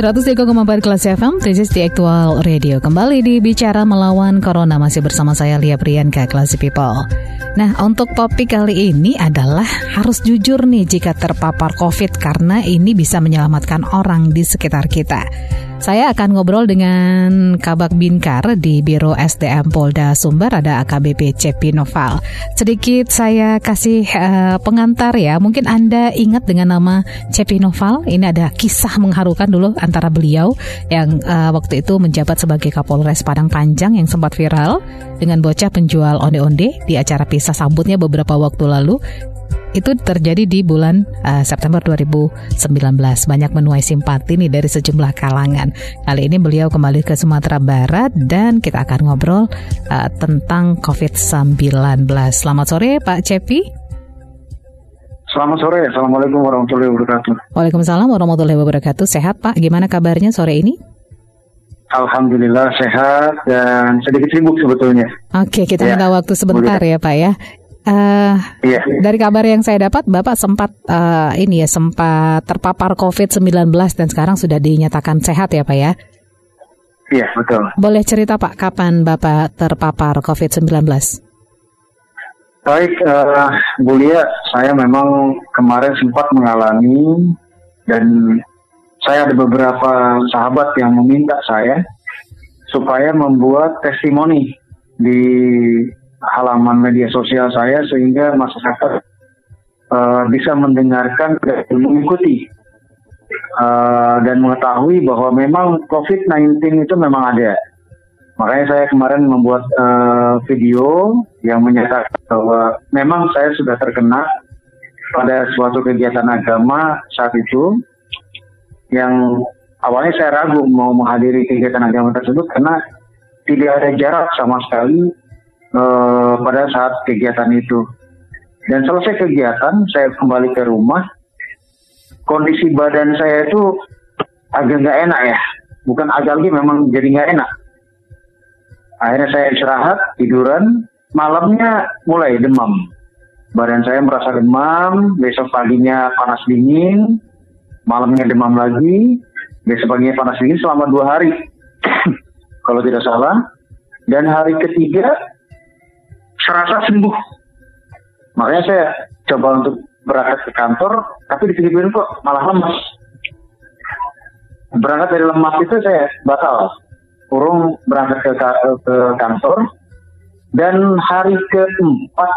103,4 kelas FM, this is the actual radio. Kembali di Bicara Melawan Corona, masih bersama saya Lia Priyanka, Classy People. Nah, untuk topik kali ini adalah harus jujur nih jika terpapar COVID karena ini bisa menyelamatkan orang di sekitar kita. Saya akan ngobrol dengan Kabak Binkar di Biro SDM Polda Sumber ada AKBP Cepi Noval. Sedikit saya kasih uh, pengantar ya. Mungkin Anda ingat dengan nama Cepi Noval. Ini ada kisah mengharukan dulu antara beliau yang uh, waktu itu menjabat sebagai Kapolres Padang Panjang yang sempat viral dengan bocah penjual onde-onde di acara pisah sambutnya beberapa waktu lalu itu terjadi di bulan uh, September 2019. Banyak menuai simpati nih dari sejumlah kalangan. Kali ini beliau kembali ke Sumatera Barat dan kita akan ngobrol uh, tentang COVID-19. Selamat sore Pak Cepi. Selamat sore, Assalamualaikum warahmatullahi wabarakatuh. Waalaikumsalam warahmatullahi wabarakatuh. Sehat Pak, gimana kabarnya sore ini? Alhamdulillah sehat dan sedikit sibuk sebetulnya. Oke, kita ya. minta waktu sebentar ya Pak ya. Uh, iya. Dari kabar yang saya dapat, Bapak sempat uh, ini ya sempat terpapar COVID-19 dan sekarang sudah dinyatakan sehat ya Pak ya? Iya betul. Boleh cerita Pak kapan Bapak terpapar COVID-19? Baik, uh, Bu Lia, saya memang kemarin sempat mengalami dan saya ada beberapa sahabat yang meminta saya supaya membuat testimoni di halaman media sosial saya sehingga masyarakat uh, bisa mendengarkan dan mengikuti uh, dan mengetahui bahwa memang COVID-19 itu memang ada. Makanya saya kemarin membuat uh, video yang menyatakan bahwa memang saya sudah terkena pada suatu kegiatan agama saat itu yang awalnya saya ragu mau menghadiri kegiatan agama tersebut karena tidak ada jarak sama sekali uh, pada saat kegiatan itu. Dan selesai kegiatan, saya kembali ke rumah. Kondisi badan saya itu agak nggak enak ya. Bukan agak lagi, memang jadi nggak enak. Akhirnya saya istirahat, tiduran. Malamnya mulai demam. Badan saya merasa demam, besok paginya panas dingin, malamnya demam lagi, besok paginya panas dingin selama dua hari. Kalau tidak salah. Dan hari ketiga serasa sembuh. Makanya saya coba untuk berangkat ke kantor, tapi di sini kok malah lemas. Berangkat dari lemas itu saya batal. Urung berangkat ke, ke kantor. Dan hari keempat,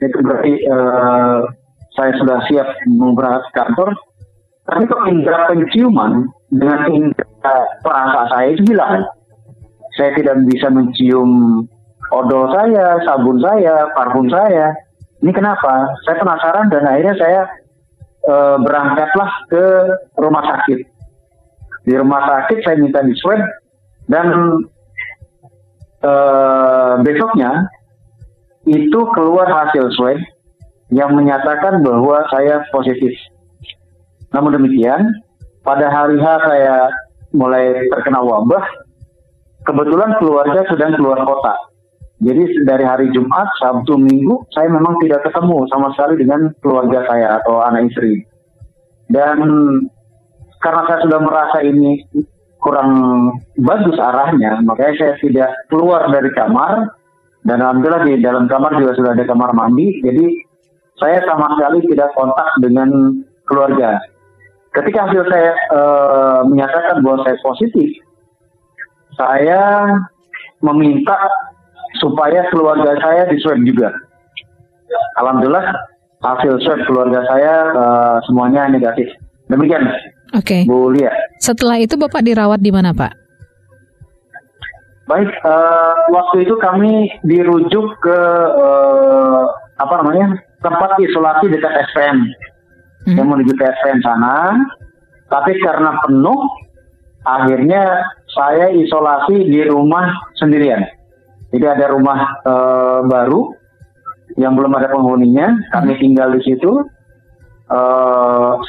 itu berarti uh, saya sudah siap berangkat ke kantor. Tapi kok indera penciuman dengan indera perasa saya itu hilang. Saya tidak bisa mencium odol saya, sabun saya, parfum saya. Ini kenapa? Saya penasaran dan akhirnya saya e, berangkatlah ke rumah sakit. Di rumah sakit saya minta di dan e, besoknya itu keluar hasil swab yang menyatakan bahwa saya positif. Namun demikian, pada hari H saya mulai terkena wabah, kebetulan keluarga sedang keluar kota jadi dari hari Jumat, Sabtu, Minggu, saya memang tidak ketemu sama sekali dengan keluarga saya atau anak istri. Dan karena saya sudah merasa ini kurang bagus arahnya, makanya saya tidak keluar dari kamar. Dan alhamdulillah di dalam kamar juga sudah ada kamar mandi. Jadi saya sama sekali tidak kontak dengan keluarga. Ketika hasil saya e, menyatakan bahwa saya positif, saya meminta supaya keluarga saya di swab juga. Alhamdulillah hasil swab keluarga saya uh, semuanya negatif. Demikian. Oke. Okay. Bu Lia. Setelah itu Bapak dirawat di mana Pak? Baik, uh, waktu itu kami dirujuk ke uh, apa namanya tempat isolasi dekat SPM. hmm. yang menuju ke SPM sana. Tapi karena penuh, akhirnya saya isolasi di rumah sendirian. Jadi ada rumah e, baru yang belum ada penghuninya, kami tinggal di situ e,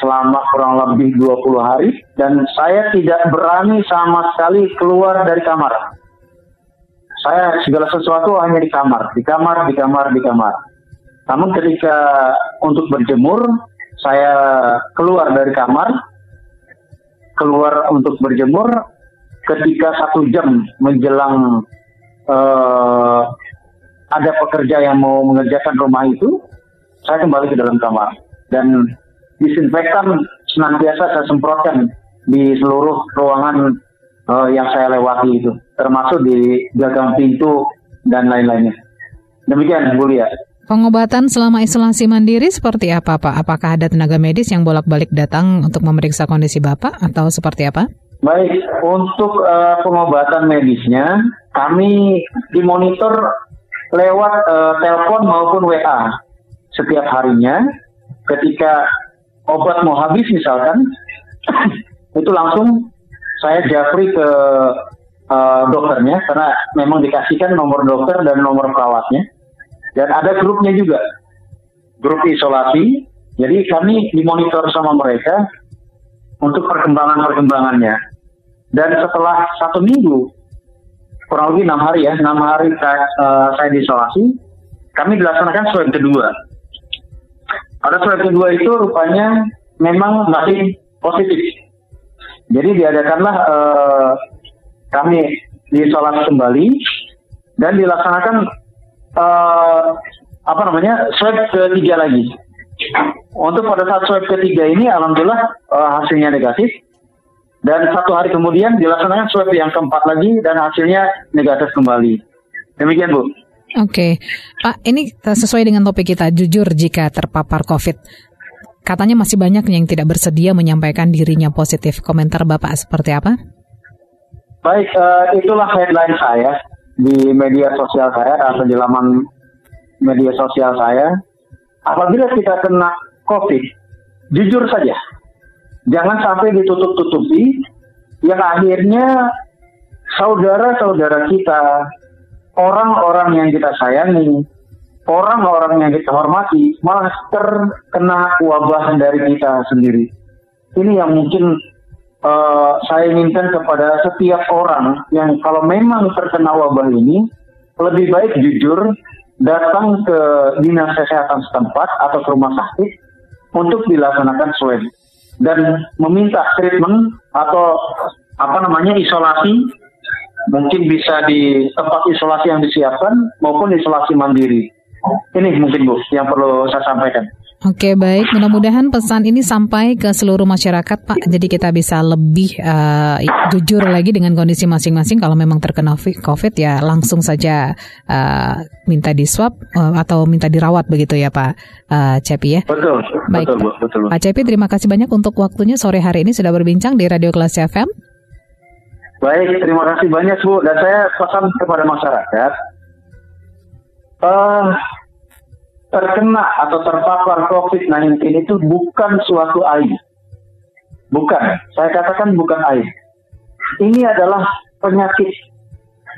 selama kurang lebih 20 hari. Dan saya tidak berani sama sekali keluar dari kamar. Saya segala sesuatu hanya di kamar, di kamar, di kamar, di kamar. Namun ketika untuk berjemur, saya keluar dari kamar, keluar untuk berjemur, ketika satu jam menjelang uh, ada pekerja yang mau mengerjakan rumah itu, saya kembali ke dalam kamar dan disinfektan senantiasa saya semprotkan di seluruh ruangan uh, yang saya lewati itu, termasuk di gagang pintu dan lain-lainnya. Demikian, Bu Lia. Pengobatan selama isolasi mandiri seperti apa, Pak? Apakah ada tenaga medis yang bolak-balik datang untuk memeriksa kondisi Bapak atau seperti apa? Baik, untuk uh, pengobatan medisnya kami dimonitor lewat uh, telepon maupun WA setiap harinya. Ketika obat mau habis misalkan, itu langsung saya japri ke uh, dokternya karena memang dikasihkan nomor dokter dan nomor perawatnya dan ada grupnya juga, grup isolasi. Jadi kami dimonitor sama mereka untuk perkembangan-perkembangannya. Dan setelah satu minggu, kurang lebih enam hari ya, enam hari saya, uh, saya diisolasi, kami dilaksanakan swab kedua. Pada swab kedua itu rupanya memang masih positif. Jadi diadakanlah uh, kami diisolasi kembali dan dilaksanakan uh, apa namanya swab ketiga lagi. Untuk pada saat swab ketiga ini, alhamdulillah uh, hasilnya negatif. Dan satu hari kemudian dilaksanakan swab yang keempat lagi dan hasilnya negatif kembali. Demikian Bu. Oke, Pak, ini sesuai dengan topik kita, jujur jika terpapar COVID. Katanya masih banyak yang tidak bersedia menyampaikan dirinya positif. Komentar Bapak seperti apa? Baik, uh, itulah headline saya di media sosial saya atau di laman media sosial saya, apabila kita kena COVID, jujur saja, jangan sampai ditutup-tutupi, yang akhirnya saudara-saudara kita, orang-orang yang kita sayangi, orang-orang yang kita hormati, malah terkena wabah dari kita sendiri. Ini yang mungkin uh, saya inginkan kepada setiap orang yang kalau memang terkena wabah ini lebih baik jujur datang ke dinas kesehatan setempat atau ke rumah sakit untuk dilaksanakan swab dan meminta treatment atau apa namanya isolasi mungkin bisa di tempat isolasi yang disiapkan maupun isolasi mandiri. Ini mungkin Bu yang perlu saya sampaikan. Oke baik, mudah-mudahan pesan ini sampai ke seluruh masyarakat Pak. Jadi kita bisa lebih uh, jujur lagi dengan kondisi masing-masing. Kalau memang terkena COVID ya langsung saja uh, minta di swab uh, atau minta dirawat begitu ya Pak uh, Cepi ya. Betul. Baik, betul, Pak. betul. Pak Cepi terima kasih banyak untuk waktunya sore hari ini sudah berbincang di Radio Kelas FM. Baik, terima kasih banyak Bu. Dan saya pesan kepada masyarakat. Uh, terkena atau terpapar COVID-19 itu bukan suatu aib. Bukan, saya katakan bukan aib. Ini adalah penyakit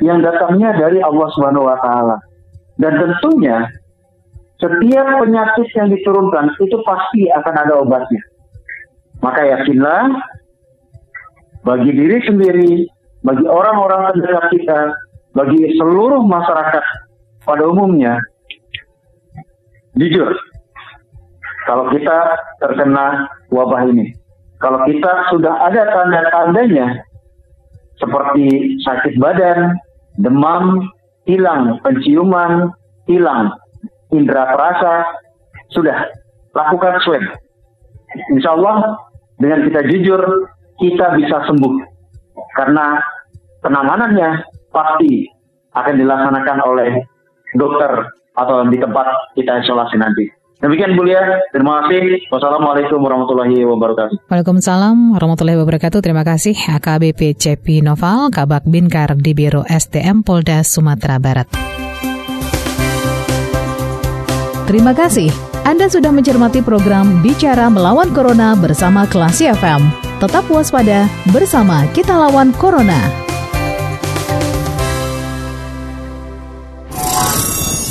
yang datangnya dari Allah Subhanahu wa taala. Dan tentunya setiap penyakit yang diturunkan itu pasti akan ada obatnya. Maka yakinlah bagi diri sendiri, bagi orang-orang terdekat kita, bagi seluruh masyarakat pada umumnya, Jujur, kalau kita terkena wabah ini, kalau kita sudah ada tanda-tandanya seperti sakit badan, demam, hilang penciuman, hilang indera perasa, sudah lakukan swab. Insya Allah dengan kita jujur kita bisa sembuh karena penanganannya pasti akan dilaksanakan oleh dokter atau di tempat kita isolasi nanti. Demikian Bu Lia, terima kasih. Wassalamualaikum warahmatullahi wabarakatuh. Waalaikumsalam warahmatullahi wabarakatuh. Terima kasih AKBP Cepi Noval, Kabak Binkar di Biro SDM Polda Sumatera Barat. Terima kasih Anda sudah mencermati program Bicara Melawan Corona bersama Klasi FM. Tetap waspada, bersama kita lawan Corona.